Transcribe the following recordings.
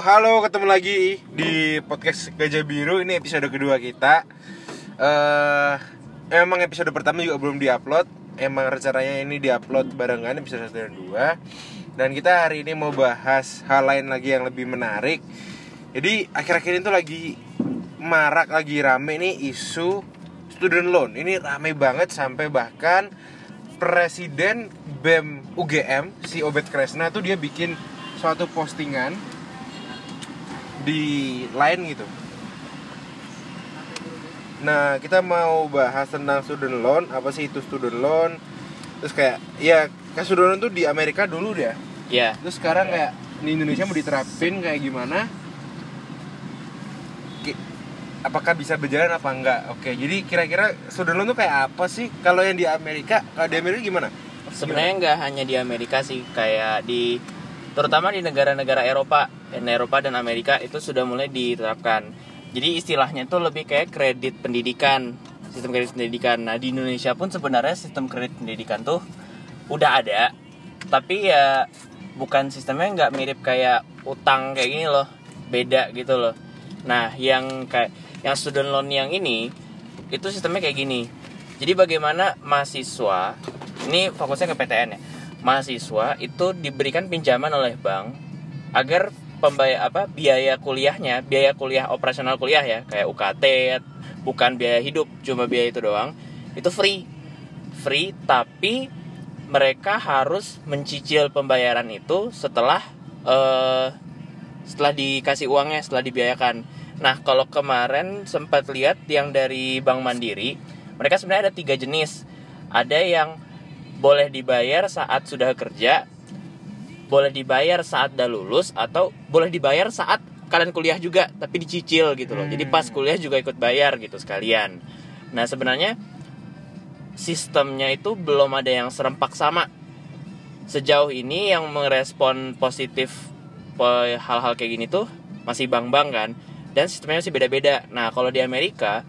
Halo, ketemu lagi di podcast Gajah Biru. Ini episode kedua kita. eh emang episode pertama juga belum diupload. Emang rencananya ini diupload barengan episode 1 dan 2. Dan kita hari ini mau bahas hal lain lagi yang lebih menarik. Jadi akhir-akhir ini tuh lagi marak, lagi rame nih isu student loan. Ini rame banget sampai bahkan Presiden BEM UGM si Obet Kresna tuh dia bikin suatu postingan di line gitu. Nah, kita mau bahas tentang student loan, apa sih itu student loan? Terus kayak ya kayak student loan tuh di Amerika dulu deh. Ya, Terus sekarang kayak di Indonesia mau diterapin kayak gimana? Apakah bisa berjalan apa enggak? Oke, jadi kira-kira student loan tuh kayak apa sih? Kalau yang di Amerika, kalau di Amerika gimana? sebenarnya nggak hanya di Amerika sih, kayak di terutama di negara-negara Eropa, dan Eropa dan Amerika itu sudah mulai diterapkan. Jadi istilahnya itu lebih kayak kredit pendidikan, sistem kredit pendidikan. Nah di Indonesia pun sebenarnya sistem kredit pendidikan tuh udah ada, tapi ya bukan sistemnya nggak mirip kayak utang kayak gini loh, beda gitu loh. Nah yang kayak yang student loan yang ini itu sistemnya kayak gini. Jadi bagaimana mahasiswa ini fokusnya ke PTN ya. Mahasiswa itu diberikan pinjaman oleh bank agar pembayar apa biaya kuliahnya, biaya kuliah operasional kuliah ya, kayak UKT, bukan biaya hidup, cuma biaya itu doang. Itu free. Free tapi mereka harus mencicil pembayaran itu setelah eh setelah dikasih uangnya, setelah dibiayakan. Nah, kalau kemarin sempat lihat yang dari Bank Mandiri, mereka sebenarnya ada tiga jenis. Ada yang boleh dibayar saat sudah kerja, boleh dibayar saat udah lulus, atau boleh dibayar saat kalian kuliah juga, tapi dicicil gitu loh. Jadi pas kuliah juga ikut bayar gitu sekalian. Nah sebenarnya sistemnya itu belum ada yang serempak sama. Sejauh ini yang merespon positif hal-hal kayak gini tuh masih bang-bang kan, dan sistemnya masih beda-beda. Nah kalau di Amerika,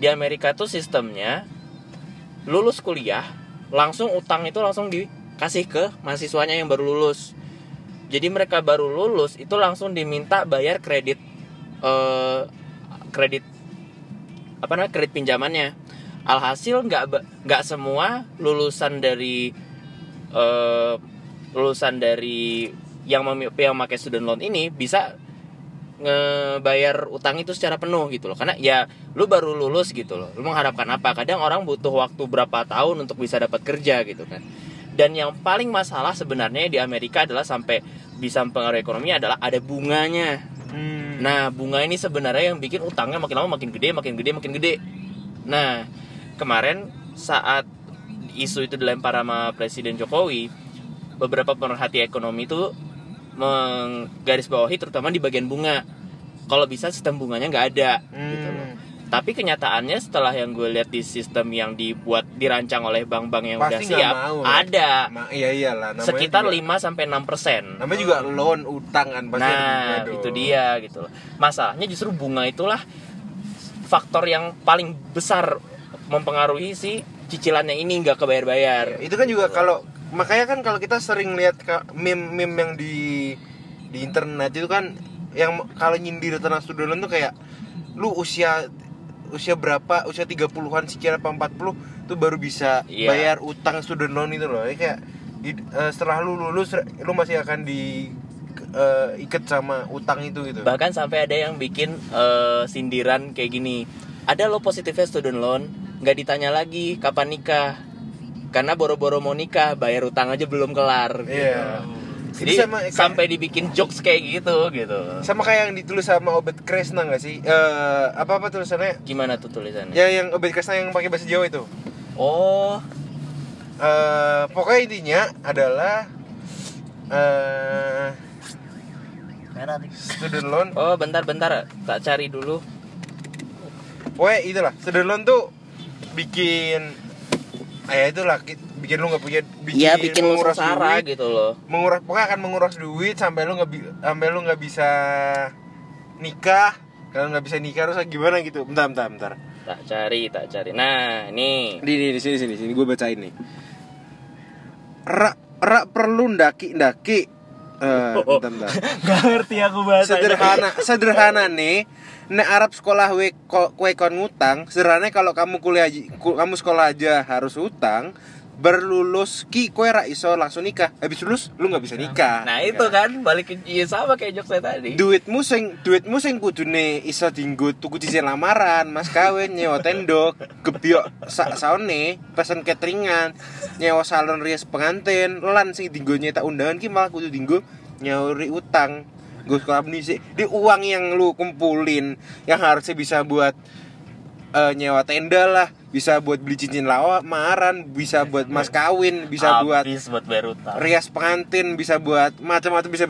di Amerika tuh sistemnya lulus kuliah langsung utang itu langsung dikasih ke mahasiswanya yang baru lulus. Jadi mereka baru lulus itu langsung diminta bayar kredit eh, kredit apa namanya kredit pinjamannya. Alhasil nggak nggak semua lulusan dari eh, lulusan dari yang pakai student loan ini bisa ngebayar utang itu secara penuh gitu loh. Karena ya lu baru lulus gitu loh. Lu mengharapkan apa? Kadang orang butuh waktu berapa tahun untuk bisa dapat kerja gitu kan. Dan yang paling masalah sebenarnya di Amerika adalah sampai bisa mempengaruhi ekonomi adalah ada bunganya. Hmm. nah bunga ini sebenarnya yang bikin utangnya makin lama makin gede makin gede makin gede. Nah kemarin saat isu itu dilempar sama Presiden Jokowi beberapa pemerhati ekonomi itu menggarisbawahi terutama di bagian bunga. Kalau bisa sistem bunganya nggak ada gitu loh. Hmm. tapi kenyataannya setelah yang gue lihat di sistem yang dibuat dirancang oleh bank-bank yang udah Pasti nggak siap mau. ada. Ma- iya iyalah namanya sekitar juga- 5 sampai 6 persen. Namanya juga loan utang kan pasti nah itu dia gitu loh. Masalahnya justru bunga itulah faktor yang paling besar mempengaruhi si cicilannya ini nggak kebayar-bayar. Itu kan juga kalau makanya kan kalau kita sering lihat meme-meme yang di di internet itu kan yang kalau nyindir tentang student loan tuh kayak lu usia usia berapa usia 30-an sekian apa 40 tuh baru bisa Iya. bayar utang student loan itu loh. Ini kayak eh, setelah lu lulus lu masih akan di eh, ikat sama utang itu gitu. Bahkan sampai ada yang bikin eh, sindiran kayak gini ada lo positifnya student loan nggak ditanya lagi kapan nikah karena boro-boro mau nikah bayar utang aja belum kelar. Gitu. Iya. jadi Jadi sama- sampai dibikin jokes kayak gitu gitu. Sama kayak yang ditulis sama Obet Kresna nggak sih? Eh, apa apa tulisannya? Gimana tuh tulisannya? Ya yang Obet Kresna yang pakai bahasa Jawa itu. Oh. Eh pokoknya intinya adalah eh student loan oh bentar-bentar tak cari dulu. Pokoknya itulah. Student loan tuh bikin ya itulah ki- bikin lu nggak punya bikin, Iya bikin menguras sengsara duit, gitu loh. Menguras pokoknya akan menguras duit sampai lu nggak sampai lu nggak bisa nikah. Kalau nggak bisa nikah terus gimana gitu? Bentar bentar bentar. Tak cari tak cari. Nah ini. Di di, di sini sini sini. Gue bacain nih. Rak rak perlu ndaki ndaki Eh, bentar, bentar. Gak ngerti aku bahasa sederhana sederhana nih. Nek Arab sekolah we ko- kue kon ngutang sederhana kalau kamu kuliah kamu sekolah aja harus utang berlulus ki kue ra iso langsung nikah. Habis lulus lu nggak bisa nikah. Nah itu kan balik ke iya, sama kayak jok saya tadi. duitmu sing duitmu sing kudune iso dienggo tuku cincin lamaran mas kawin nyewa tendok gebyok sa saone pesen cateringan nyewa salon rias pengantin lan sing dienggo nyetak undangan ki malah kudu dienggo nyauri utang. Gue sekolah sih di uang yang lu kumpulin yang harusnya bisa buat eh, nyewa tenda lah. Bisa buat beli cincin lamaran bisa buat mas kawin bisa buat Habis buat bayar rias pengantin bisa buat macam-macam bisa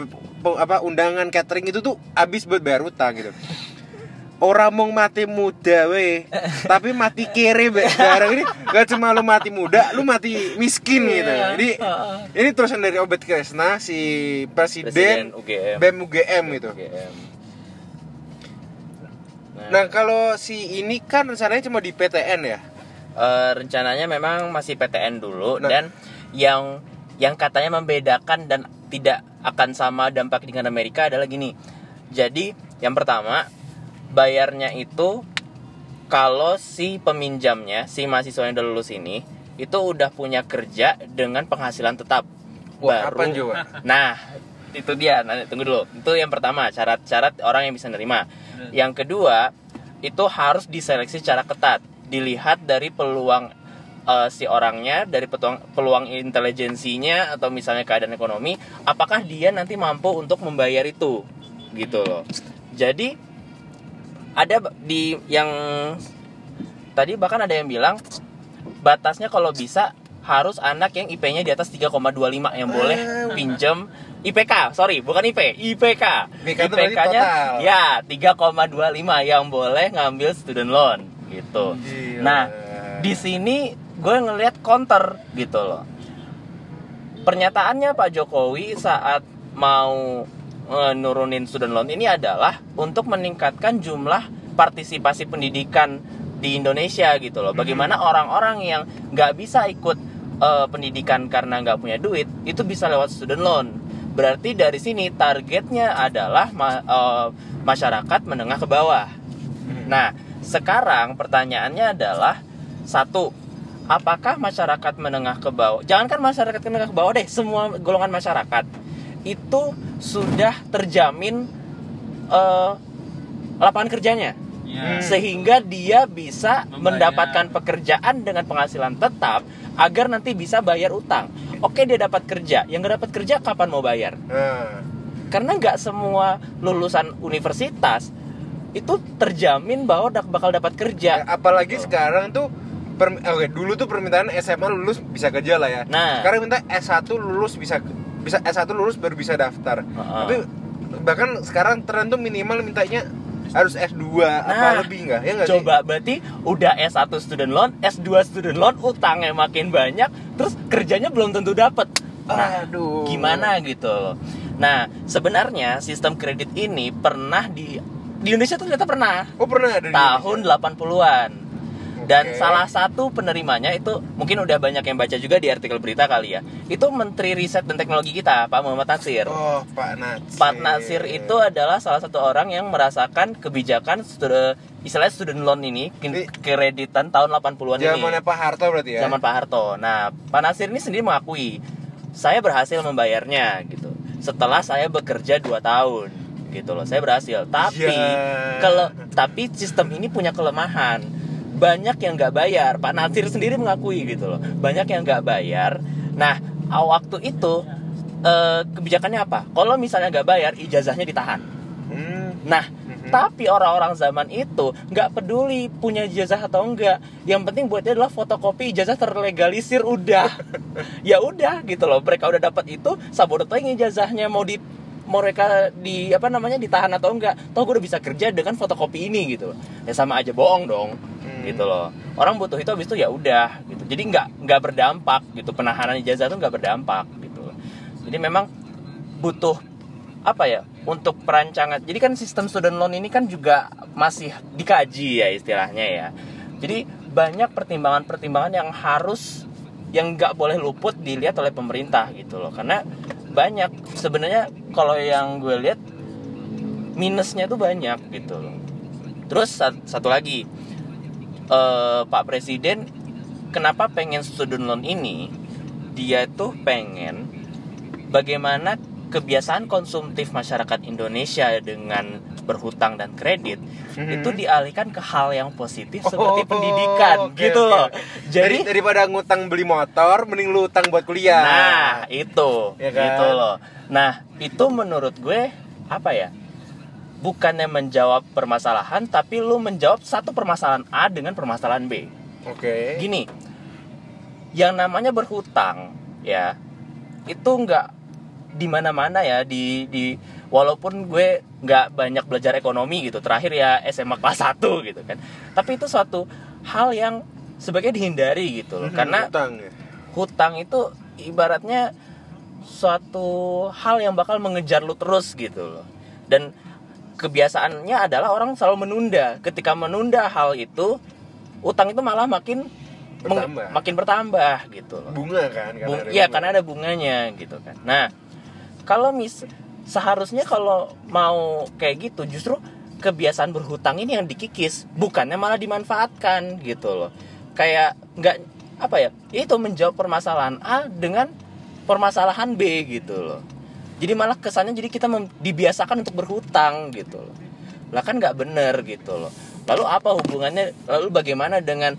apa undangan catering itu tuh habis buat bayar utang gitu. Orang mau mati muda weh tapi mati kere be. Sekarang ini. Gak cuma lu mati muda lu mati miskin gitu. Iya. jadi ini terusan dari Obet Kresna si presiden, Presiden UGM. BEM UGM gitu. UGM. Nah kalau si ini kan rencananya cuma di PTN ya Eh, rencananya memang masih PTN dulu Nah. dan yang yang katanya membedakan dan tidak akan sama dampak dengan Amerika adalah gini. Jadi yang pertama bayarnya itu kalau si peminjamnya si mahasiswa yang udah lulus ini itu udah punya kerja dengan penghasilan tetap. Wah, Baru- coba? Nah, itu dia. Nanti tunggu dulu. Itu yang pertama, syarat-syarat orang yang bisa nerima. Yang kedua, itu harus diseleksi secara ketat. Dilihat dari peluang eh, si orangnya, dari peluang peluang intelijensinya atau misalnya keadaan ekonomi, apakah dia nanti mampu untuk membayar itu. Gitu loh. Jadi ada di yang tadi bahkan ada yang bilang batasnya kalau bisa harus anak yang IP-nya di atas 3,25 yang boleh pinjam IPK, sorry, bukan IP, IPK. IPK total. ya 3,25 yang boleh ngambil student loan gitu. Gila. Nah, di sini gue ngelihat counter gitu loh. Pernyataannya Pak Jokowi saat mau eh, nurunin student loan ini adalah untuk meningkatkan jumlah partisipasi pendidikan di Indonesia gitu loh. Bagaimana orang-orang yang nggak bisa ikut eh, pendidikan karena nggak punya duit itu bisa lewat student loan. Berarti dari sini targetnya adalah ma- eh, masyarakat menengah ke bawah. Nah, sekarang pertanyaannya adalah satu, apakah masyarakat menengah ke bawah? Jangankan masyarakat menengah ke bawah deh, semua golongan masyarakat itu sudah terjamin eh, lapangan kerjanya, Ya. sehingga dia bisa Membayar. mendapatkan pekerjaan dengan penghasilan tetap agar nanti bisa bayar utang. Oke dia dapat kerja, yang nggak dapat kerja kapan mau bayar? nah karena nggak semua lulusan universitas itu terjamin bahwa bakal dapat Ya, kerja. apalagi sekarang tuh per, oke dulu tuh permintaan SMA lulus bisa kerja lah ya. Nah. Sekarang minta S1 lulus bisa bisa S1 lulus baru bisa daftar. Heeh. Tapi bahkan sekarang tren tuh minimal mintanya harus S2 apa Nah, lebih enggak? Ya enggak Coba berarti udah S1 student loan, S2 student loan, utangnya makin banyak, terus kerjanya belum tentu dapat. Nah, Aduh. gimana gitu loh. Nah, sebenarnya sistem kredit ini pernah di di Indonesia tuh ternyata pernah sih? Oh, pernah ada di tahun Indonesia? 80-an. Dan Oke. salah satu penerimanya itu mungkin udah banyak yang baca juga di artikel berita kali ya. Itu Menteri Riset dan Teknologi kita, Pak Muhammad Nasir. Oh, Pak Nasir. Pak Nasir itu adalah salah satu orang yang merasakan kebijakan stud- istilahnya student loan ini kreditan tahun 80-an ini. Zamannya Pak Harto berarti ya? Zaman Pak Harto. Nah, Pak Nasir ini sendiri mengakui saya berhasil membayarnya gitu. Setelah saya bekerja 2 tahun gitu loh. Saya berhasil. Tapi Ya. kalau tapi sistem ini punya kelemahan. Banyak yang nggak bayar. Pak Nasir sendiri mengakui gitu loh. Banyak yang nggak bayar. Nah, waktu itu eh, kebijakannya apa? Kalau misalnya nggak bayar, ijazahnya ditahan. Hmm. Nah, Mhm. tapi orang-orang zaman itu nggak peduli punya ijazah atau enggak. Yang penting buat dia adalah fotokopi ijazah terlegalisir udah. ya udah gitu loh. Mereka udah dapat itu, sabodo yang ijazahnya mau di mau mereka di apa namanya ditahan atau enggak. Toh gue udah bisa kerja dengan fotokopi ini gitu. Ya sama aja bohong dong. Gitu loh. Orang butuh itu habis itu ya udah gitu. Jadi nggak nggak berdampak gitu. Penahanan ijazah itu nggak berdampak gitu. Jadi memang butuh apa ya untuk perancangan jadi kan sistem student loan ini kan juga masih dikaji ya istilahnya ya jadi banyak pertimbangan-pertimbangan yang harus yang nggak boleh luput dilihat oleh pemerintah gitu loh karena banyak sebenarnya kalau yang gue lihat minusnya tuh banyak gitu loh terus sat- satu lagi eh, Pak Presiden kenapa pengen student loan ini dia tuh pengen bagaimana kebiasaan konsumtif masyarakat Indonesia dengan berhutang dan kredit Mhm. itu dialihkan ke hal yang positif Oh, seperti pendidikan oke, gitu oke. loh. Dari Jadi daripada ngutang beli motor, mending lu utang buat kuliah. Nah, itu, Ya kan? gitu loh. Nah, itu menurut gue apa ya? Bukannya menjawab permasalahan, tapi lu menjawab satu permasalahan A dengan permasalahan B. Oke. Gini, yang namanya berhutang, ya, itu nggak di mana-mana ya di di walaupun gue nggak banyak belajar ekonomi gitu terakhir ya SMA kelas 1 gitu kan tapi itu suatu hal yang sebaiknya dihindari gitu loh Mhm, karena utang ya. hutang itu ibaratnya suatu hal yang bakal mengejar lu terus gitu loh dan kebiasaannya adalah orang selalu menunda. Ketika menunda hal itu utang itu malah makin Bertambah. makin bertambah gitu loh. Bunga kan karena Bung, iya karena ada bunganya gitu kan. Nah kalau mis seharusnya kalau mau kayak gitu justru kebiasaan berhutang ini yang dikikis bukannya malah dimanfaatkan gitu loh. Kayak nggak apa ya itu menjawab permasalahan A dengan permasalahan B gitu loh jadi malah kesannya jadi kita mem- dibiasakan untuk berhutang gitu loh. Lah kan nggak bener gitu loh. Lalu apa hubungannya? Lalu bagaimana dengan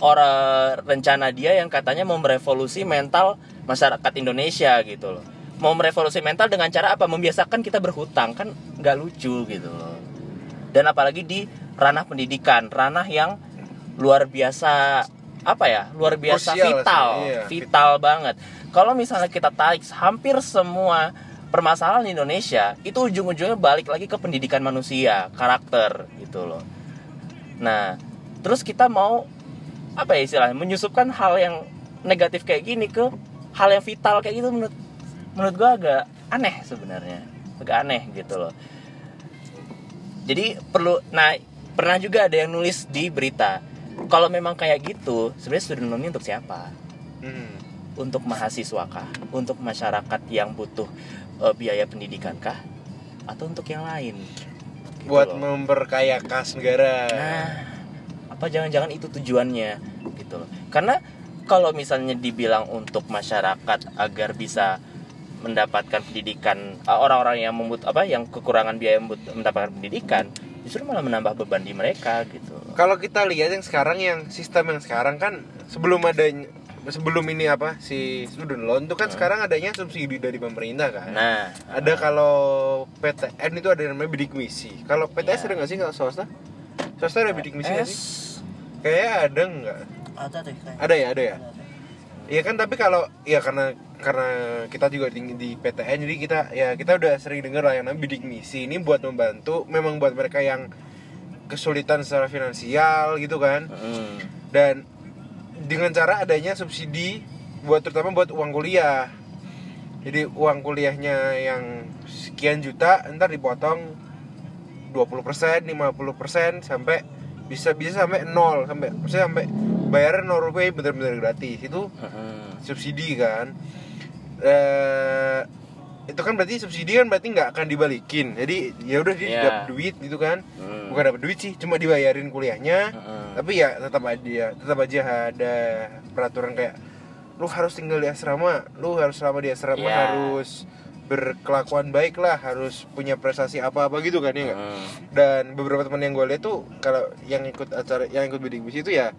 orang rencana dia yang katanya mau merevolusi mental masyarakat Indonesia gitu loh. Mau merevolusi mental dengan cara apa? Membiasakan kita berhutang kan nggak lucu gitu loh. Dan apalagi di ranah pendidikan ranah yang luar biasa apa ya? Luar biasa Krusial vital iya. vital banget. Kalau misalnya kita tarik hampir semua permasalahan di Indonesia itu ujung-ujungnya balik lagi ke pendidikan manusia karakter gitu loh. Nah terus kita mau apa ya istilahnya menyusupkan hal yang negatif kayak gini ke hal yang vital kayak gitu menurut menurut gua agak aneh sebenarnya. Agak aneh gitu loh. Jadi perlu nah pernah juga ada yang nulis di berita kalau memang kayak gitu sebenarnya student loan ini untuk siapa? Hmm. untuk mahasiswa kah? Untuk masyarakat yang butuh eh, biaya pendidikan kah atau untuk yang lain Gitu buat loh. memperkaya kas negara Nah, apa jangan-jangan itu tujuannya gitu loh. Karena kalau misalnya dibilang untuk masyarakat agar bisa mendapatkan pendidikan eh, orang-orang yang membut apa yang kekurangan biaya membut- mendapatkan pendidikan justru malah menambah beban di mereka gitu. kalau kita lihat yang sekarang yang sistem yang sekarang kan sebelum adanya sebelum ini apa si student loan itu kan sekarang adanya subsidi dari pemerintah kan? Hmm. Nah, ada kalau PTN itu ada yang namanya bidik misi. Kalau PTS Iya. ada nggak sih kalau swasta? Swasta ada bidik misi nggak sih? Kayaknya ada nggak? Ada deh kayak. Ada ya ada ya. Iya kan tapi kalau ya karena karena kita juga tinggi di PTN jadi kita ya kita udah sering dengar lah yang namanya bidik misi ini buat membantu memang buat mereka yang kesulitan secara finansial gitu kan. Mm. dan dengan cara adanya subsidi buat terutama buat uang kuliah jadi uang kuliahnya yang sekian juta ntar dipotong 20% 50% sampai bisa bisa sampai nol sampai sampai bayarnya nol rupiah bener-bener gratis itu Mm. subsidi kan eh itu kan berarti subsidi kan berarti nggak akan dibalikin jadi ya udah dia Iya. dapat duit gitu kan Mm. bukan dapat duit sih cuma dibayarin kuliahnya Mm. Tapi ya tetap aja tetap aja ada peraturan kayak lu harus tinggal di asrama lu harus selama di asrama Iya. harus berkelakuan baik lah harus punya prestasi apa apa gitu kan ya nggak Mm. dan beberapa teman yang gue lihat tuh kalau yang ikut acara yang ikut bidik misi itu ya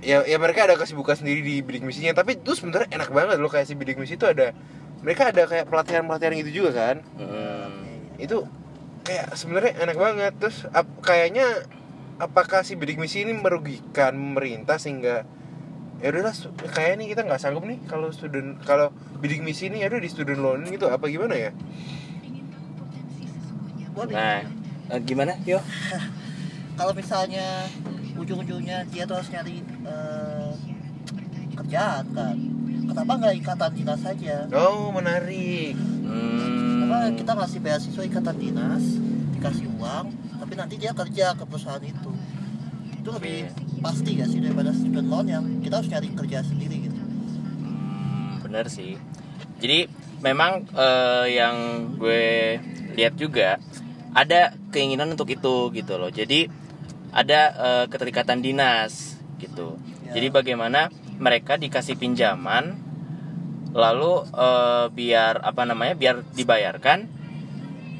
ya ya mereka ada kesibukan sendiri di bidik misinya tapi itu sebenarnya enak banget loh kayak si bidik misi itu ada mereka ada kayak pelatihan pelatihan gitu juga kan Mm. itu kayak sebenarnya enak banget terus ap- kayaknya apakah si bidik misi ini merugikan pemerintah sehingga ya udahlah kayak nih kita nggak sanggup nih kalau student kalau bidik misi ini ya udah di student loan gitu apa gimana ya? Boleh. Nah, eh, gimana, Yo? kalau misalnya ujung-ujungnya dia tuh harus nyari eh, kerjaan kan? Kenapa nggak ikatan dinas saja? Oh menarik. Hmm. kenapa kita ngasih beasiswa ikatan dinas dikasih uang tapi nanti dia kerja ke perusahaan itu itu lebih pasti gak sih daripada student loan yang kita harus nyari kerja sendiri gitu Hmm, bener sih. Jadi memang eh, yang gue lihat juga ada keinginan untuk itu gitu loh. Jadi ada eh, keterikatan dinas gitu. Ya. Jadi bagaimana mereka dikasih pinjaman lalu eh, biar apa namanya biar dibayarkan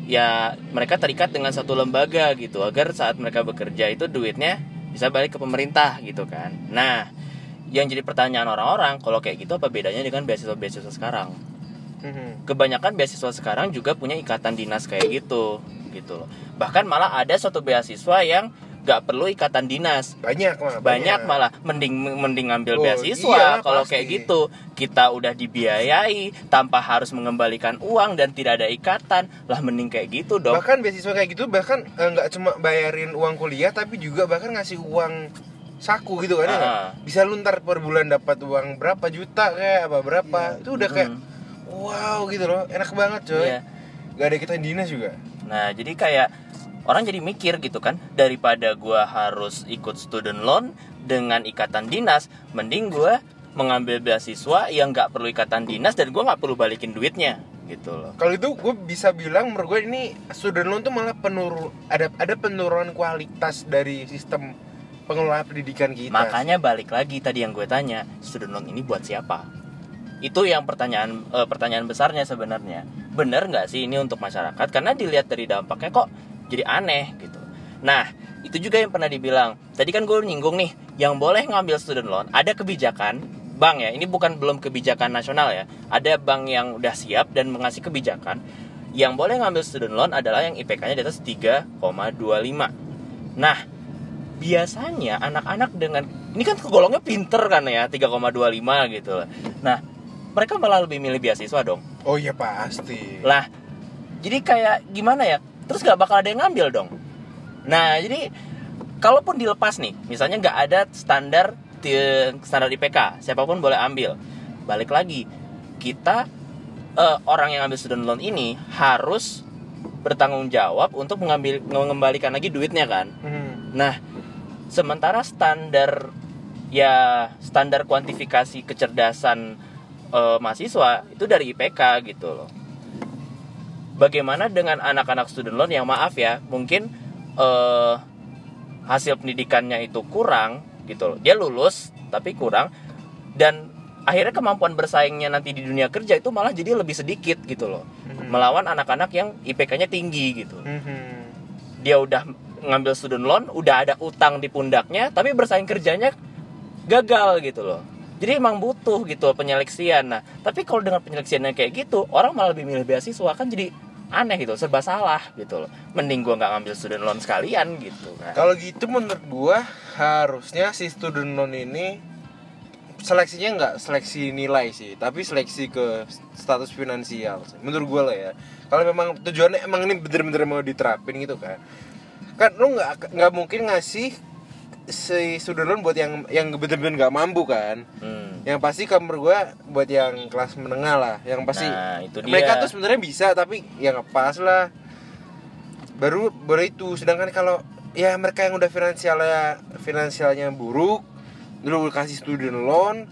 ya mereka terikat dengan satu lembaga gitu agar saat mereka bekerja itu duitnya bisa balik ke pemerintah gitu kan. Nah, yang jadi pertanyaan orang-orang kalau kayak gitu apa bedanya dengan beasiswa-beasiswa sekarang? Mhm. kebanyakan beasiswa sekarang juga punya ikatan dinas kayak gitu gitu loh bahkan malah ada suatu beasiswa yang nggak perlu ikatan dinas. Banyak malah banyak. Malah. Mending mending ngambil Oh, beasiswa iya, kalau kayak gitu. Kita udah dibiayai tanpa harus mengembalikan uang dan tidak ada ikatan. Lah mending kayak gitu dong. Bahkan beasiswa kayak gitu bahkan eh, nggak cuma bayarin uang kuliah tapi juga bahkan ngasih uang saku gitu kan ya? Ah. bisa lu ntar per bulan dapat uang berapa juta kayak apa berapa. Iya. itu udah kayak Hmm. wow gitu loh. Enak banget coy. Iya. Gak ada kita dinas juga. Nah, jadi kayak orang jadi mikir gitu kan, daripada gua harus ikut student loan dengan ikatan dinas, mending gua mengambil beasiswa yang nggak perlu ikatan dinas dan gua nggak perlu balikin duitnya gitu loh. kalau itu gue bisa bilang menurut gue ini student loan tuh malah penurun ada ada penurunan kualitas dari sistem pengelolaan pendidikan kita Makanya balik lagi tadi yang gue tanya, student loan ini buat siapa? Itu yang pertanyaan eh, pertanyaan besarnya sebenarnya. Bener nggak sih ini untuk masyarakat? Karena dilihat dari dampaknya kok jadi aneh gitu. Nah, itu juga yang pernah dibilang. Tadi kan gue nyinggung nih, yang boleh ngambil student loan ada kebijakan bank ya. Ini bukan belum kebijakan nasional ya. Ada bank yang udah siap dan mengasih kebijakan yang boleh ngambil student loan adalah yang IPK-nya di atas 3,25. Nah, biasanya anak-anak dengan ini kan kegolongnya pinter kan ya 3,25 gitu. Nah, mereka malah lebih milih beasiswa dong. oh iya pasti Lah, jadi kayak gimana ya? Terus nggak bakal ada yang ngambil dong. Nah, jadi kalaupun dilepas nih, misalnya nggak ada standar standar IPK, siapa pun boleh ambil. Balik lagi, kita eh, orang yang ambil student loan ini harus bertanggung jawab untuk mengambil mengembalikan lagi duitnya kan. Mhm. Nah, sementara standar ya standar kuantifikasi kecerdasan eh, mahasiswa itu dari IPK gitu loh. Bagaimana dengan anak-anak student loan yang maaf ya, mungkin eh, hasil pendidikannya itu kurang gitu loh. Dia lulus tapi kurang dan akhirnya kemampuan bersaingnya nanti di dunia kerja itu malah jadi lebih sedikit gitu loh. Mhm. Melawan anak-anak yang IPK-nya tinggi gitu Mhm. dia udah ngambil student loan, udah ada utang di pundaknya, tapi bersaing kerjanya gagal gitu loh. Jadi emang butuh gitu penyeleksian. Nah, tapi kalau dengan penyeleksiannya kayak gitu, orang malah lebih milih beasiswa kan jadi aneh gitu, serba salah gitu loh. Mending gua nggak ngambil student loan sekalian gitu kan. Kalau gitu menurut gua harusnya si student loan ini seleksinya nggak seleksi nilai sih, tapi seleksi ke status finansial. sih. Menurut gua lah ya. Kalau memang tujuannya emang ini bener-bener mau diterapin gitu kan. Kan lu nggak nggak mungkin ngasih si student loan buat yang yang bener-bener nggak mampu kan. Hmm. Yang pasti menurut gua buat yang kelas menengah lah, yang pasti Nah, itu dia. mereka tuh sebenarnya bisa tapi ya ngepas lah baru baru itu sedangkan kalau ya mereka yang udah finansialnya finansialnya buruk dulu kasih student loan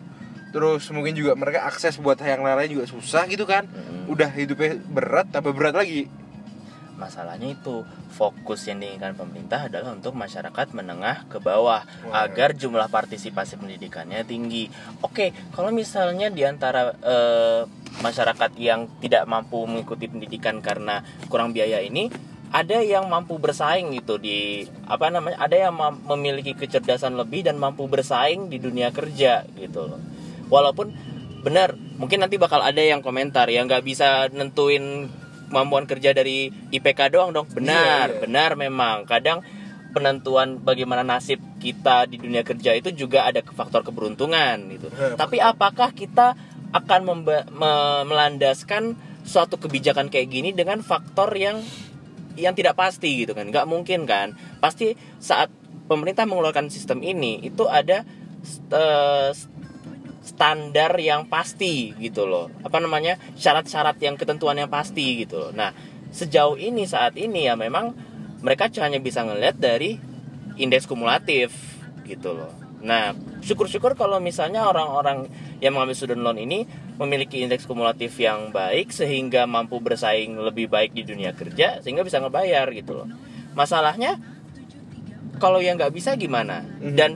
terus mungkin juga mereka akses buat yang lain juga susah gitu kan Mm-mm. udah hidupnya berat tambah berat lagi Masalahnya itu fokus yang diinginkan pemerintah adalah untuk masyarakat menengah ke bawah Wah. agar jumlah partisipasi pendidikannya tinggi. Oke, kalau misalnya di antara eh, masyarakat yang tidak mampu mengikuti pendidikan karena kurang biaya ini ada yang mampu bersaing gitu di apa namanya ada yang memiliki kecerdasan lebih dan mampu bersaing di dunia kerja gitu loh walaupun benar mungkin nanti bakal ada yang komentar yang nggak bisa nentuin kemampuan kerja dari IPK doang dong. Benar Iya, iya. benar memang. Kadang penentuan bagaimana nasib kita di dunia kerja itu juga ada ke- faktor keberuntungan gitu. Iya, tapi apakah kita akan memba- me- melandaskan suatu kebijakan kayak gini dengan faktor yang yang tidak pasti gitu kan? Nggak mungkin kan? Pasti saat pemerintah mengeluarkan sistem ini itu ada eh, standar yang pasti gitu loh apa namanya syarat-syarat yang ketentuan yang pasti gitu loh nah sejauh ini saat ini ya memang mereka hanya bisa ngelihat dari indeks kumulatif gitu loh nah syukur-syukur kalau misalnya orang-orang yang mengambil student loan ini memiliki indeks kumulatif yang baik sehingga mampu bersaing lebih baik di dunia kerja sehingga bisa ngebayar gitu loh. Masalahnya kalau yang nggak bisa gimana? Mhm. Dan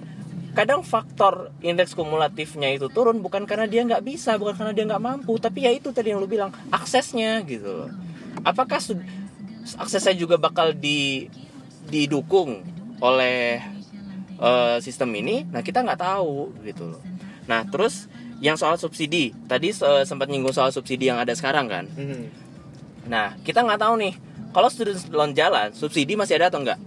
kadang faktor indeks kumulatifnya itu turun bukan karena dia nggak bisa, bukan karena dia nggak mampu, tapi ya itu tadi yang lu bilang aksesnya gitu loh. Apakah aksesnya juga bakal di didukung oleh eh, sistem ini? Nah kita nggak tahu gitu loh. Nah terus yang soal subsidi tadi eh, sempat nyinggung soal subsidi yang ada sekarang kan. Mhm. Nah kita nggak tahu nih kalau student loan jalan subsidi masih ada atau enggak?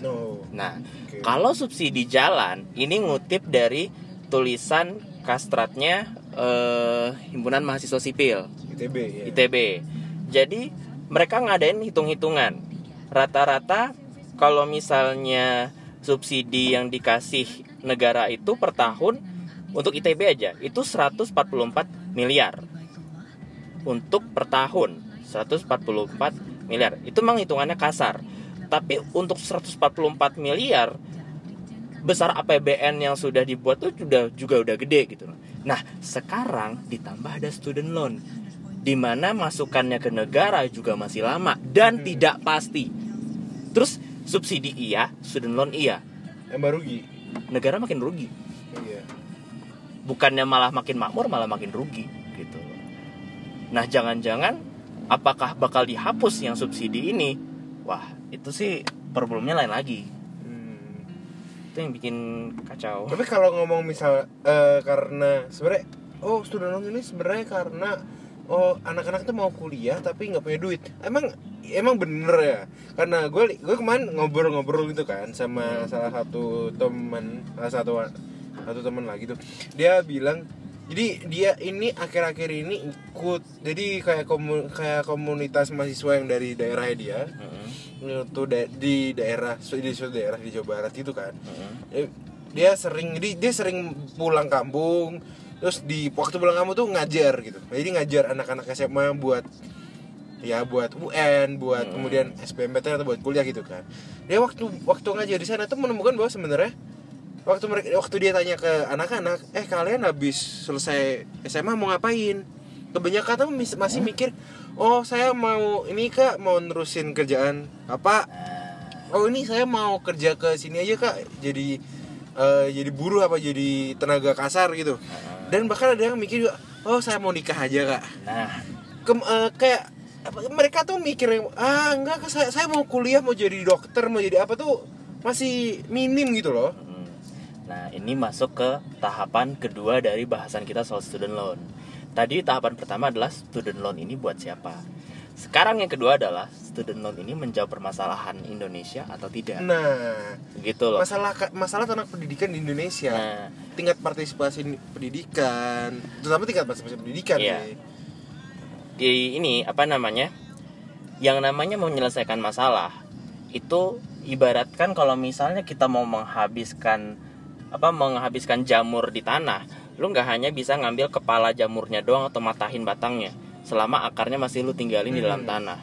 No. Nah. Kalau subsidi jalan ini ngutip dari tulisan kastratnya eh, himpunan mahasiswa sipil ITB ya. ITB. Jadi mereka ngadain hitung-hitungan. Rata-rata kalau misalnya subsidi yang dikasih negara itu per tahun untuk ITB aja itu 144 miliar. Untuk per tahun 144 miliar. Itu memang hitungannya kasar. Tapi untuk 144 miliar besar APBN yang sudah dibuat tuh sudah juga udah gede gitu loh. Nah, sekarang ditambah ada student loan di mana masukannya ke negara juga masih lama dan Hmm. tidak pasti. Terus subsidi iya, student loan iya. Yang rugi. Negara makin rugi. Iya. Bukannya malah makin makmur, malah makin rugi gitu. Nah, jangan-jangan apakah bakal dihapus yang subsidi ini? Wah, itu sih problemnya lain lagi. Hmm. Itu yang bikin kacau. Tapi kalau ngomong misal eh, karena sebenarnya oh student loan ini sebenarnya karena oh anak-anak itu mau kuliah tapi nggak punya duit. Emang emang bener ya? Karena gue gue kemarin ngobrol-ngobrol gitu kan sama salah satu teman salah satu satu teman lagi tuh. Dia bilang jadi dia ini akhir-akhir ini ikut jadi kayak komu, kayak komunitas mahasiswa yang dari daerah dia Mm-mm, itu da- di daerah di suatu daerah di Jawa Barat itu kan. Mm-mm. Eh, dia sering jadi dia sering pulang kampung terus di waktu pulang kampung tuh ngajar gitu. Jadi ngajar anak-anak SMA buat ya buat UN buat Hmm. kemudian SBMPTN atau buat kuliah gitu kan. Dia waktu waktu ngajar di sana tuh menemukan bahwa sebenarnya waktu mereka waktu dia tanya ke anak-anak eh kalian habis selesai SMA mau ngapain? Kebanyakan tuh masih mikir oh saya mau ini kak mau nerusin kerjaan. Apa? Oh ini saya mau kerja ke sini aja kak. Jadi eh, jadi buruh apa jadi tenaga kasar gitu. Dan bahkan ada yang mikir juga oh saya mau nikah aja kak. Nah, Kem- eh, kayak apa, mereka tuh mikir ah enggak saya saya mau kuliah mau jadi dokter mau jadi apa tuh masih minim gitu loh. Mm. nah ini masuk ke tahapan kedua dari bahasan kita soal student loan. Tadi tahapan pertama adalah student loan ini buat siapa. Sekarang yang kedua adalah student loan ini menjawab permasalahan Indonesia atau tidak. nah Gitu loh. masalah masalah tentang pendidikan di Indonesia Nah, tingkat partisipasi pendidikan terutama tingkat partisipasi pendidikan Iya. nih. di ini apa namanya yang namanya menyelesaikan masalah itu ibaratkan kalau misalnya kita mau menghabiskan apa menghabiskan jamur di tanah lu nggak hanya bisa ngambil kepala jamurnya doang atau matahin batangnya selama akarnya masih lu tinggalin di dalam Hmm. tanah.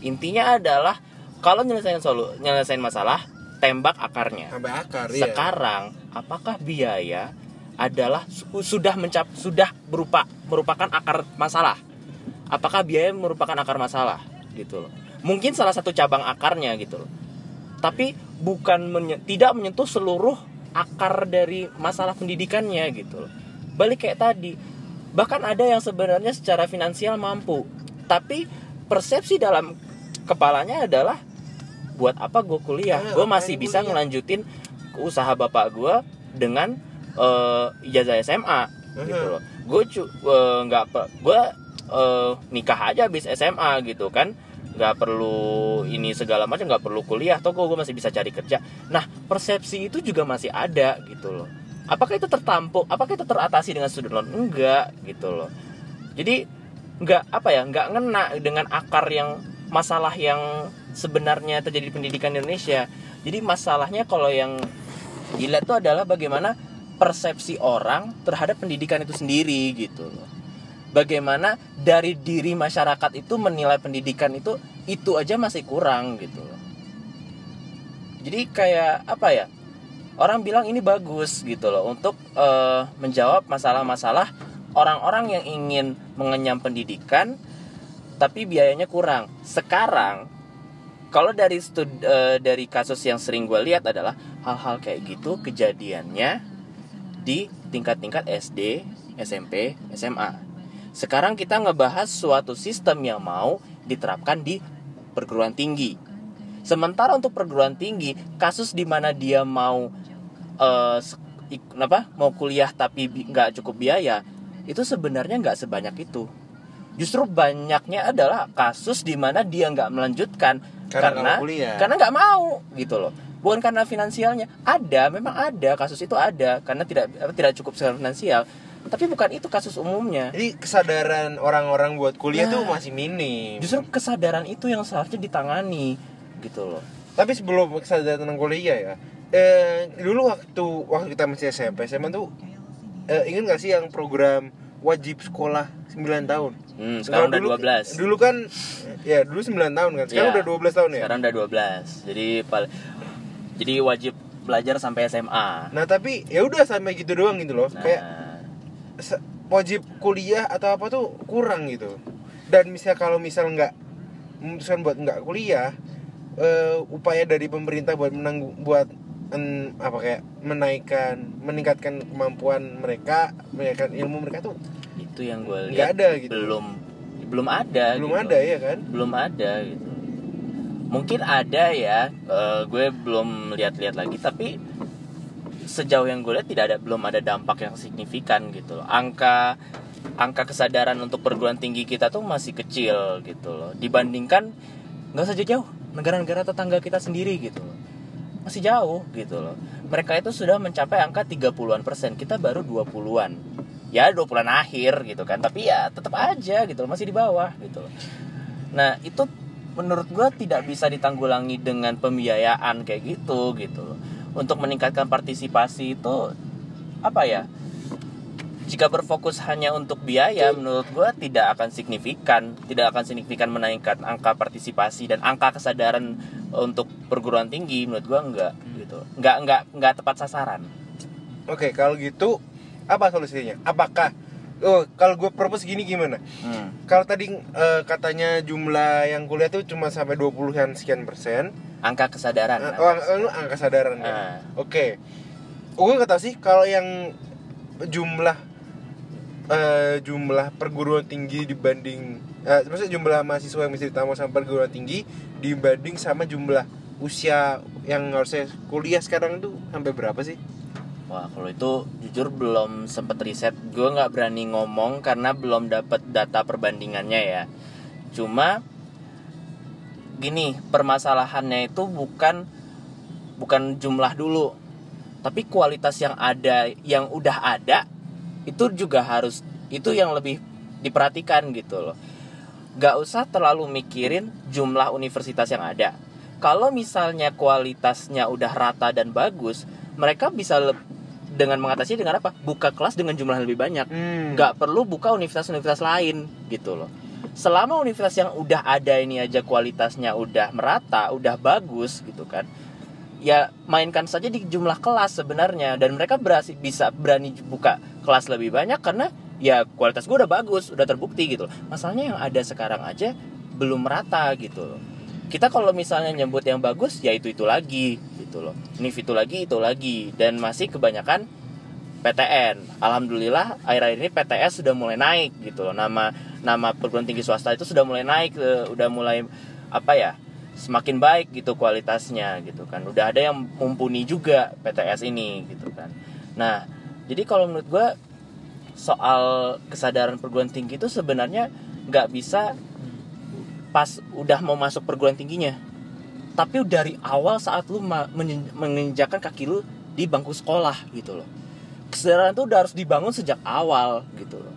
Intinya adalah kalau nyelesain solu nyelesain masalah tembak akarnya. Sampai akar ya sekarang apakah biaya adalah su- sudah mencap sudah berupa merupakan akar masalah? Apakah biaya merupakan akar masalah? Gitu loh. Mungkin salah satu cabang akarnya gitu loh. Tapi bukan menye- tidak menyentuh seluruh akar dari masalah pendidikannya gitu loh balik kayak tadi bahkan ada yang sebenarnya secara finansial mampu tapi persepsi dalam kepalanya adalah buat apa gue kuliah? Ah, gue masih bisa kuliah? ngelanjutin usaha bapak gue dengan eh, ijazah SMA gitu loh. Gue eh, nggak gue nikah aja habis SMA gitu kan. Nggak perlu ini segala macam nggak perlu kuliah toh gue masih bisa cari kerja. Nah persepsi itu juga masih ada gitu loh apakah itu tertampuk apakah itu teratasi dengan student loan enggak gitu loh. Jadi nggak apa ya nggak ngena dengan akar yang masalah yang sebenarnya terjadi di pendidikan Indonesia. Jadi masalahnya kalau yang dilihat itu adalah bagaimana persepsi orang terhadap pendidikan itu sendiri gitu loh. Bagaimana dari diri masyarakat itu menilai pendidikan itu itu aja masih kurang gitu loh. Jadi kayak apa ya orang bilang ini bagus gitu loh untuk eh, menjawab masalah-masalah orang-orang yang ingin mengenyam pendidikan tapi biayanya kurang. Sekarang kalau dari stud, eh, dari kasus yang sering gue lihat adalah hal-hal kayak gitu kejadiannya di tingkat-tingkat SD, SMP, SMA. Sekarang kita ngebahas suatu sistem yang mau diterapkan di perguruan tinggi. Sementara untuk perguruan tinggi, kasus di mana dia mau eh, se- ik- apa mau kuliah tapi nggak cukup biaya, itu sebenarnya nggak sebanyak itu. Justru banyaknya adalah kasus di mana dia nggak melanjutkan Karena karena nggak mau gitu loh. Bukan karena finansialnya. Ada, memang ada kasus itu ada karena tidak apa, tidak cukup secara finansial. Tapi bukan itu kasus umumnya. Jadi kesadaran orang-orang buat kuliah Nah. tuh masih minim. Justru kesadaran itu yang seharusnya ditangani gitu loh. Tapi sebelum kesadaran tentang kuliah ya, eh, dulu waktu waktu kita masih SMP, SMA tuh eh, ingat gak sih yang program wajib sekolah 9 tahun? Hmm, sekarang udah dulu, 12. Dulu kan ya dulu 9 tahun kan. Sekarang Iya. udah 12 tahun ya. Sekarang udah 12. Jadi jadi wajib belajar sampai SMA. Nah, tapi ya udah sampai gitu doang gitu loh. Nah, Kayak wajib kuliah atau apa tuh kurang gitu. Dan misal kalau misal nggak memutuskan buat nggak kuliah, eh, upaya dari pemerintah buat menanggung buat en, apa kayak menaikkan meningkatkan kemampuan mereka, menaikkan ilmu mereka tuh itu yang gue lihat ada gitu. belum belum ada belum gitu. ada ya kan? belum ada gitu mungkin ada ya eh, gue belum lihat-lihat lagi tapi sejauh yang gue lihat tidak ada belum ada dampak yang signifikan gitu loh angka angka kesadaran untuk perguruan tinggi kita tuh masih kecil gitu loh dibandingkan nggak saja jauh negara-negara tetangga kita sendiri gitu loh masih jauh gitu loh. Mereka itu sudah mencapai angka 30-an persen. Kita baru 20-an ya 20-an akhir gitu kan. Tapi ya tetap aja gitu loh. Masih di bawah gitu loh. Nah itu menurut gue tidak bisa ditanggulangi dengan pembiayaan kayak gitu gitu loh. Untuk meningkatkan partisipasi itu apa ya jika berfokus hanya untuk biaya menurut gue tidak akan signifikan tidak akan signifikan menaikkan angka partisipasi dan angka kesadaran untuk perguruan tinggi menurut gue enggak gitu enggak enggak enggak tepat sasaran Oke, kalau gitu apa solusinya? Apakah Oh, kalau gue propose gini gimana? Hmm. Kalau tadi eh, katanya jumlah yang kuliah tuh cuma sampai 20-an sekian persen. angka kesadaran Eh, oh, lu angka sadaran kan? Ah. Oke. Gue nggak tahu sih kalau yang jumlah eh, jumlah perguruan tinggi dibanding eh, maksudnya jumlah mahasiswa yang bisa ditamu sama perguruan tinggi dibanding sama jumlah usia yang harusnya kuliah sekarang tuh sampai berapa sih? Wah kalau itu jujur belum sempet riset. Gue nggak berani ngomong karena belum dapet data perbandingannya ya. Cuma Gini permasalahannya itu bukan Bukan jumlah dulu. Tapi kualitas yang ada Yang udah ada Itu juga harus Itu yang lebih diperhatikan gitu loh Gak usah terlalu mikirin jumlah universitas yang ada Kalau misalnya kualitasnya udah rata dan bagus Mereka bisa dengan mengatasi dengan apa? Buka kelas dengan jumlah yang lebih banyak. Hmm. Nggak perlu buka universitas-universitas lain gitu loh. Selama universitas yang udah ada ini aja kualitasnya udah merata, udah bagus gitu kan. Ya mainkan saja di jumlah kelas sebenarnya dan mereka berhasil bisa berani buka kelas lebih banyak karena ya kualitas gue udah bagus, udah terbukti gitu. Masalahnya yang ada sekarang aja belum merata gitu loh. Kita kalau misalnya nyebut yang bagus ya itu itu lagi gitu loh. Ini itu lagi itu lagi dan masih kebanyakan PTN. Alhamdulillah akhir-akhir ini PTS sudah mulai naik gitu loh. Nama nama perguruan tinggi swasta itu sudah mulai naik, eh, udah mulai apa ya? semakin baik gitu kualitasnya gitu kan. Udah ada yang mumpuni juga PTS ini gitu kan. Nah, jadi kalau menurut gue soal kesadaran perguruan tinggi itu sebenarnya nggak bisa pas udah mau masuk perguruan tingginya. Tapi dari awal saat lu menginjakan kaki lu di bangku sekolah gitu loh. Kesadaran itu udah harus dibangun sejak awal gitu loh.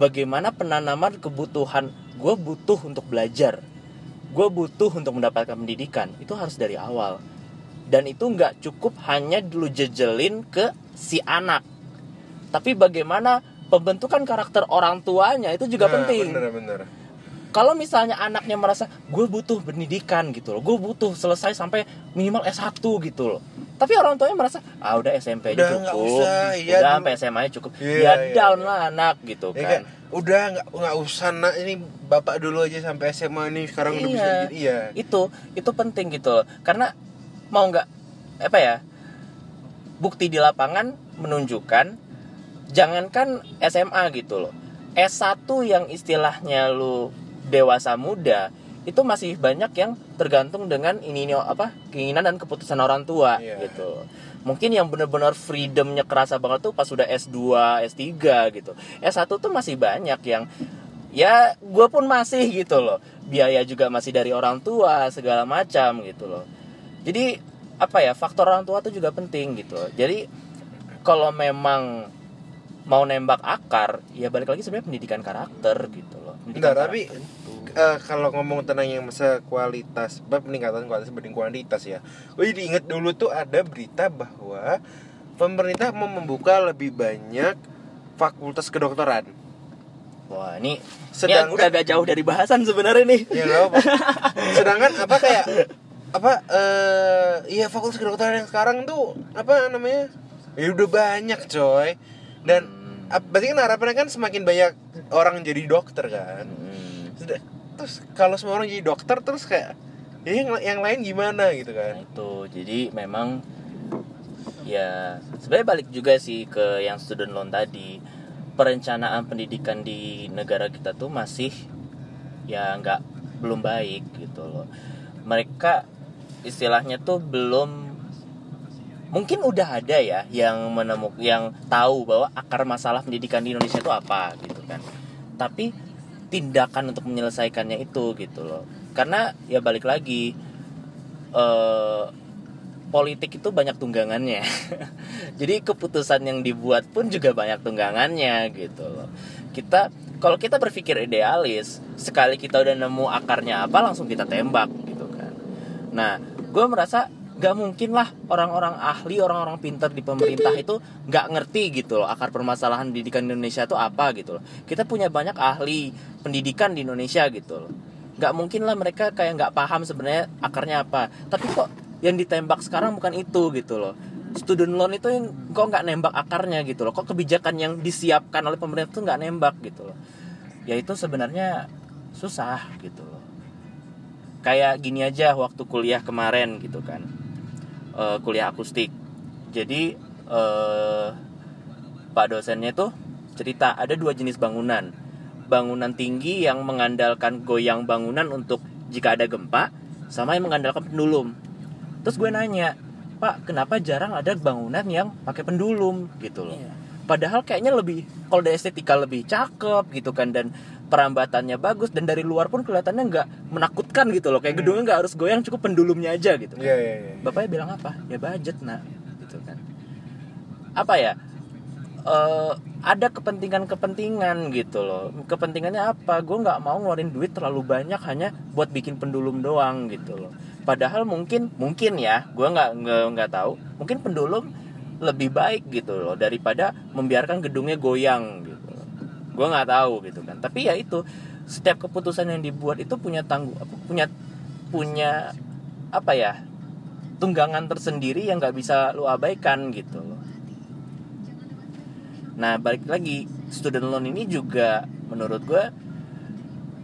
Bagaimana penanaman kebutuhan gue butuh untuk belajar. Gue butuh untuk mendapatkan pendidikan. Itu harus dari awal. Dan itu nggak cukup hanya dulu jejelin ke si anak tapi bagaimana pembentukan karakter orang tuanya itu juga Nah, penting Bener-bener. kalau misalnya anaknya merasa gue butuh pendidikan gitu loh gue butuh selesai sampai minimal S1 gitu loh tapi orang tuanya merasa ah udah SMP aja Udah, cukup usah, iya, udah dulu. sampai SMA aja cukup Iya, ya iya, down iya. lah anak gitu Ya kan kan, udah nggak nggak usah nak ini bapak dulu aja sampai SMA nih sekarang udah bisa Iya. gitu iya itu itu penting gitu loh. karena mau nggak apa ya bukti di lapangan menunjukkan jangankan SMA gitu loh S1 yang istilahnya lu dewasa muda itu masih banyak yang tergantung dengan ini ini apa keinginan dan keputusan orang tua Iya. gitu. Mungkin yang benar-benar freedomnya kerasa banget tuh pas sudah S2 S3 gitu. S1 tuh masih banyak yang ya gue pun masih gitu loh. Biaya juga masih dari orang tua segala macam gitu loh. Jadi apa ya faktor orang tua tuh juga penting gitu jadi kalau memang mau nembak akar ya balik lagi sebenarnya pendidikan karakter gitu loh pendidikan Enggak, tapi eh, kalau ngomong tentang yang masa kualitas, peningkatan kualitas dibanding kuantitas ya. Gue jadi inget dulu tuh ada berita bahwa pemerintah mau membuka lebih banyak fakultas kedokteran. wah ini Sedangkan- ini udah agak jauh dari bahasan sebenarnya nih Ya. Sedangkan apa kayak apa eh iya fakultas kedokteran yang sekarang tuh apa namanya? Ya udah banyak coy. Dan Hmm. berarti kan harapannya kan semakin banyak orang jadi dokter kan. Hmm. Sudah. Terus kalau semua orang jadi dokter terus kayak ya yang, yang lain gimana gitu Nah kan? itu jadi memang ya sebenarnya balik juga sih ke yang student loan tadi perencanaan pendidikan di negara kita tuh masih ya nggak belum baik gitu loh mereka istilahnya tuh belum mungkin udah ada ya yang menemuk yang tahu bahwa akar masalah pendidikan di Indonesia itu apa gitu kan. Tapi tindakan untuk menyelesaikannya itu gitu loh. Karena ya balik lagi eh politik itu banyak tunggangannya. Jadi keputusan yang dibuat pun juga banyak tunggangannya gitu loh. Kita kalau kita berpikir idealis sekali kita udah nemu akarnya apa langsung kita tembak gitu kan. Nah gue merasa gak mungkin lah orang-orang ahli orang-orang pintar di pemerintah itu nggak ngerti gitu loh akar permasalahan pendidikan di Indonesia itu apa gitu loh. Kita punya banyak ahli pendidikan di Indonesia gitu loh. Nggak mungkin lah mereka kayak nggak paham sebenarnya akarnya apa. Tapi kok yang ditembak sekarang bukan itu gitu loh. Student loan itu yang kok nggak nembak akarnya gitu loh. Kok kebijakan yang disiapkan oleh pemerintah tuh nggak nembak gitu loh. Ya itu sebenarnya susah gitu loh kayak gini aja waktu kuliah kemarin gitu kan. Eh, kuliah akustik. Jadi eh, pak dosennya tuh cerita ada dua jenis bangunan. Bangunan tinggi yang mengandalkan goyang bangunan untuk jika ada gempa sama yang mengandalkan pendulum. Terus gue nanya pak kenapa jarang ada bangunan yang pakai pendulum? Gitu loh. Iya. padahal kayaknya lebih kalau dari estetika lebih cakep gitu kan dan perambatannya bagus dan dari luar pun kelihatannya nggak menakutkan gitu loh. Kayak Hmm. gedungnya nggak harus goyang cukup pendulumnya aja gitu. Iya iya iya. bapaknya bilang apa? Ya budget nak gitu kan. Apa ya? Eh ada kepentingan-kepentingan gitu loh. Kepentingannya apa? Gue nggak mau ngeluarin duit terlalu banyak hanya buat bikin pendulum doang gitu loh. Padahal mungkin mungkin ya gue nggak nggak tahu. Mungkin pendulum lebih baik gitu loh daripada membiarkan gedungnya goyang gitu gue nggak tahu gitu kan. Tapi ya itu setiap keputusan yang dibuat itu punya tanggung punya punya apa ya tunggangan tersendiri yang nggak bisa lu abaikan gitu. Loh nah balik lagi student loan ini juga menurut gue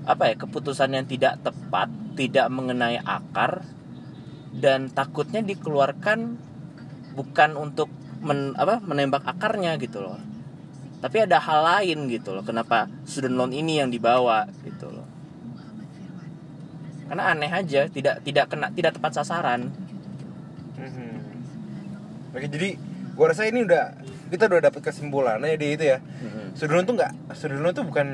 apa ya keputusan yang tidak tepat tidak mengenai akar dan takutnya dikeluarkan bukan untuk men, apa menembak akarnya gitu loh tapi ada hal lain gitu loh kenapa student loan ini yang dibawa gitu loh karena aneh aja tidak tidak kena tidak tepat sasaran Mhm. Oke jadi gua rasa ini udah kita udah dapet kesimpulannya di itu ya. Student loan tuh nggak, student loan tuh bukan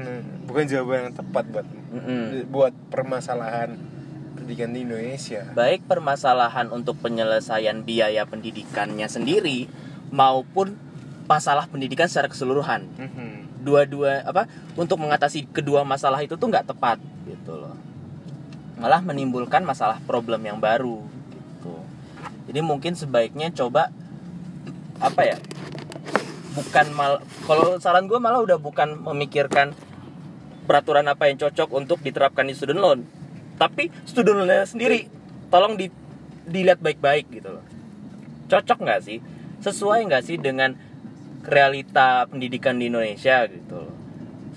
bukan jawaban yang tepat buat Mm-mm. buat permasalahan pendidikan di Indonesia. baik permasalahan untuk penyelesaian biaya pendidikannya sendiri maupun masalah pendidikan secara keseluruhan. Mhm. dua-dua apa untuk mengatasi kedua masalah itu tuh nggak tepat gitu loh. Malah menimbulkan masalah problem yang baru gitu. Jadi mungkin sebaiknya coba apa ya bukan mal kalau saran gue malah udah bukan memikirkan peraturan apa yang cocok untuk diterapkan di student loan. Tapi student loan sendiri tolong di dilihat baik-baik gitu loh. Cocok nggak sih? Sesuai nggak sih dengan realita pendidikan di Indonesia gitu loh.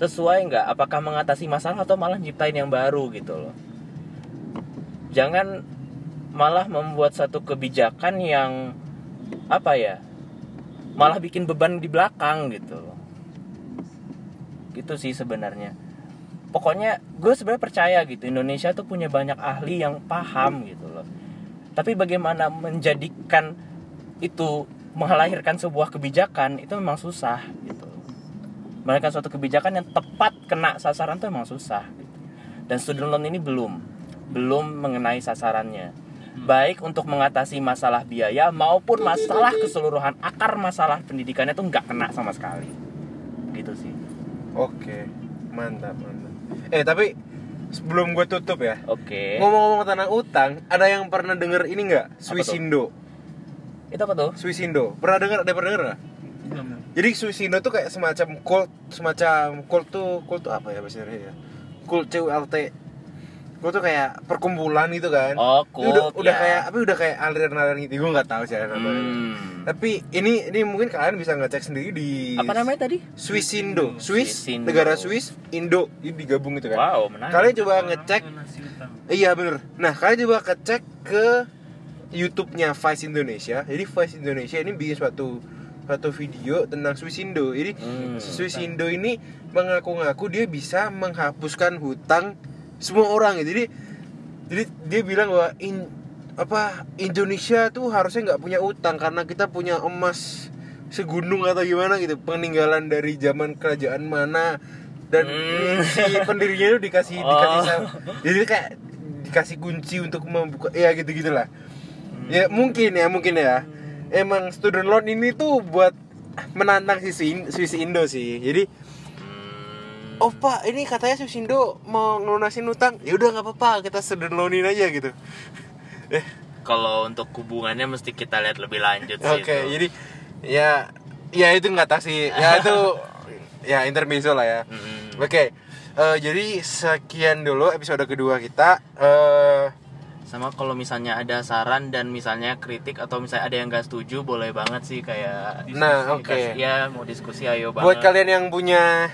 Sesuai nggak? Apakah mengatasi masalah atau malah nyiptain yang baru gitu loh? Jangan malah membuat satu kebijakan yang apa ya malah bikin beban di belakang gitu loh. Gitu sih sebenarnya. Pokoknya gue sebenarnya percaya gitu Indonesia tuh punya banyak ahli yang paham gitu loh. Tapi bagaimana menjadikan itu melahirkan sebuah kebijakan itu memang susah gitu melahirkan suatu kebijakan yang tepat kena sasaran itu memang susah gitu. dan student loan ini belum belum mengenai sasarannya baik untuk mengatasi masalah biaya maupun masalah keseluruhan akar masalah pendidikannya tuh nggak kena sama sekali gitu sih Oke, mantap, mantap. Eh, tapi sebelum gue tutup ya, oke ngomong-ngomong tentang utang, ada yang pernah denger ini nggak? Swisindo. Itu apa tuh Swisindo. Pernah denger? Ada pernah denger nggak? Jadi Swisindo tuh kayak semacam cult, semacam cult tuh, cult tuh apa ya bahasanya ya? Cult CULT. Cult tuh kayak perkumpulan gitu kan. Oh, udah, cult, udah ya. kayak apa udah kayak aliran-aliran gitu. Gue nggak tahu sih aliran-aliran. Hmm. Tapi ini ini mungkin kalian bisa ngecek sendiri di apa namanya tadi Swisindo, Swiss, Swisindo. negara Swiss, Indo, ini digabung gitu kan. wow menarik Kalian coba ngecek, iya bener. Nah kalian coba ngecek ke YouTube-nya Vice Indonesia. Jadi Vice Indonesia ini bikin suatu suatu video tentang Swisindo. Jadi Hmm. Swisindo ini mengaku-ngaku dia bisa menghapuskan hutang semua orang. Jadi jadi dia bilang bahwa in- apa Indonesia tuh harusnya nggak punya utang karena kita punya emas segunung atau gimana gitu peninggalan dari zaman kerajaan mana dan Hmm. si pendirinya itu dikasih Oh. dikasih jadi kayak dikasih kunci untuk membuka ya gitu gitulah ya mungkin ya mungkin ya emang student loan ini tuh buat menantang si Swi- Swiss Indo sih jadi oh pak ini katanya Swiss Indo mau ngelunasin utang ya udah nggak apa-apa kita student loanin aja gitu eh kalau untuk hubungannya mesti kita lihat lebih lanjut Oke, sih itu. jadi ya ya itu nggak tahu sih. Ya itu ya intermezzo lah ya. Mm-mm. Oke. eh, jadi sekian dulu episode kedua kita. Eh sama kalau misalnya ada saran dan misalnya kritik atau misalnya ada yang gak setuju boleh banget sih kayak Nah, oke. dikasih- ya mau diskusi ayo banget buat kalian yang punya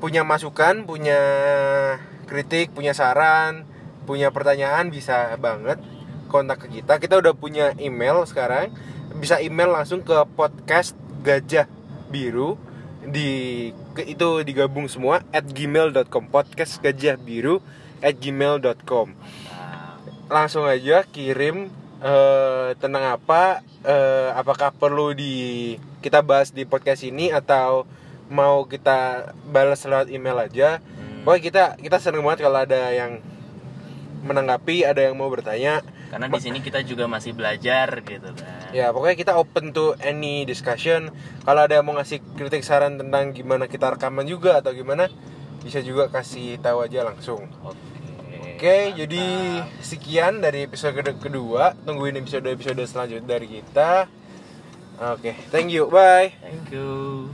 punya masukan, punya kritik, punya saran, punya pertanyaan bisa banget kontak ke kita. Kita udah punya email sekarang. Bisa email langsung ke podcast Gajah Biru di ke, itu digabung semua at gmail.com podcast gajah biru at gmail.com langsung aja kirim eh, tentang apa eh, apakah perlu di kita bahas di podcast ini atau mau kita balas lewat email aja. Hmm. pokoknya kita kita seneng banget kalau ada yang menanggapi ada yang mau bertanya. Karena di sini kita juga masih belajar gitu kan. Ya pokoknya kita open to any discussion. Kalau ada yang mau ngasih kritik saran tentang gimana kita rekaman juga atau gimana bisa juga kasih tahu aja langsung. Oke Oke, jadi sekian dari episode kedua. Tungguin episode-episode selanjutnya dari kita. Oke, thank you. Bye. thank you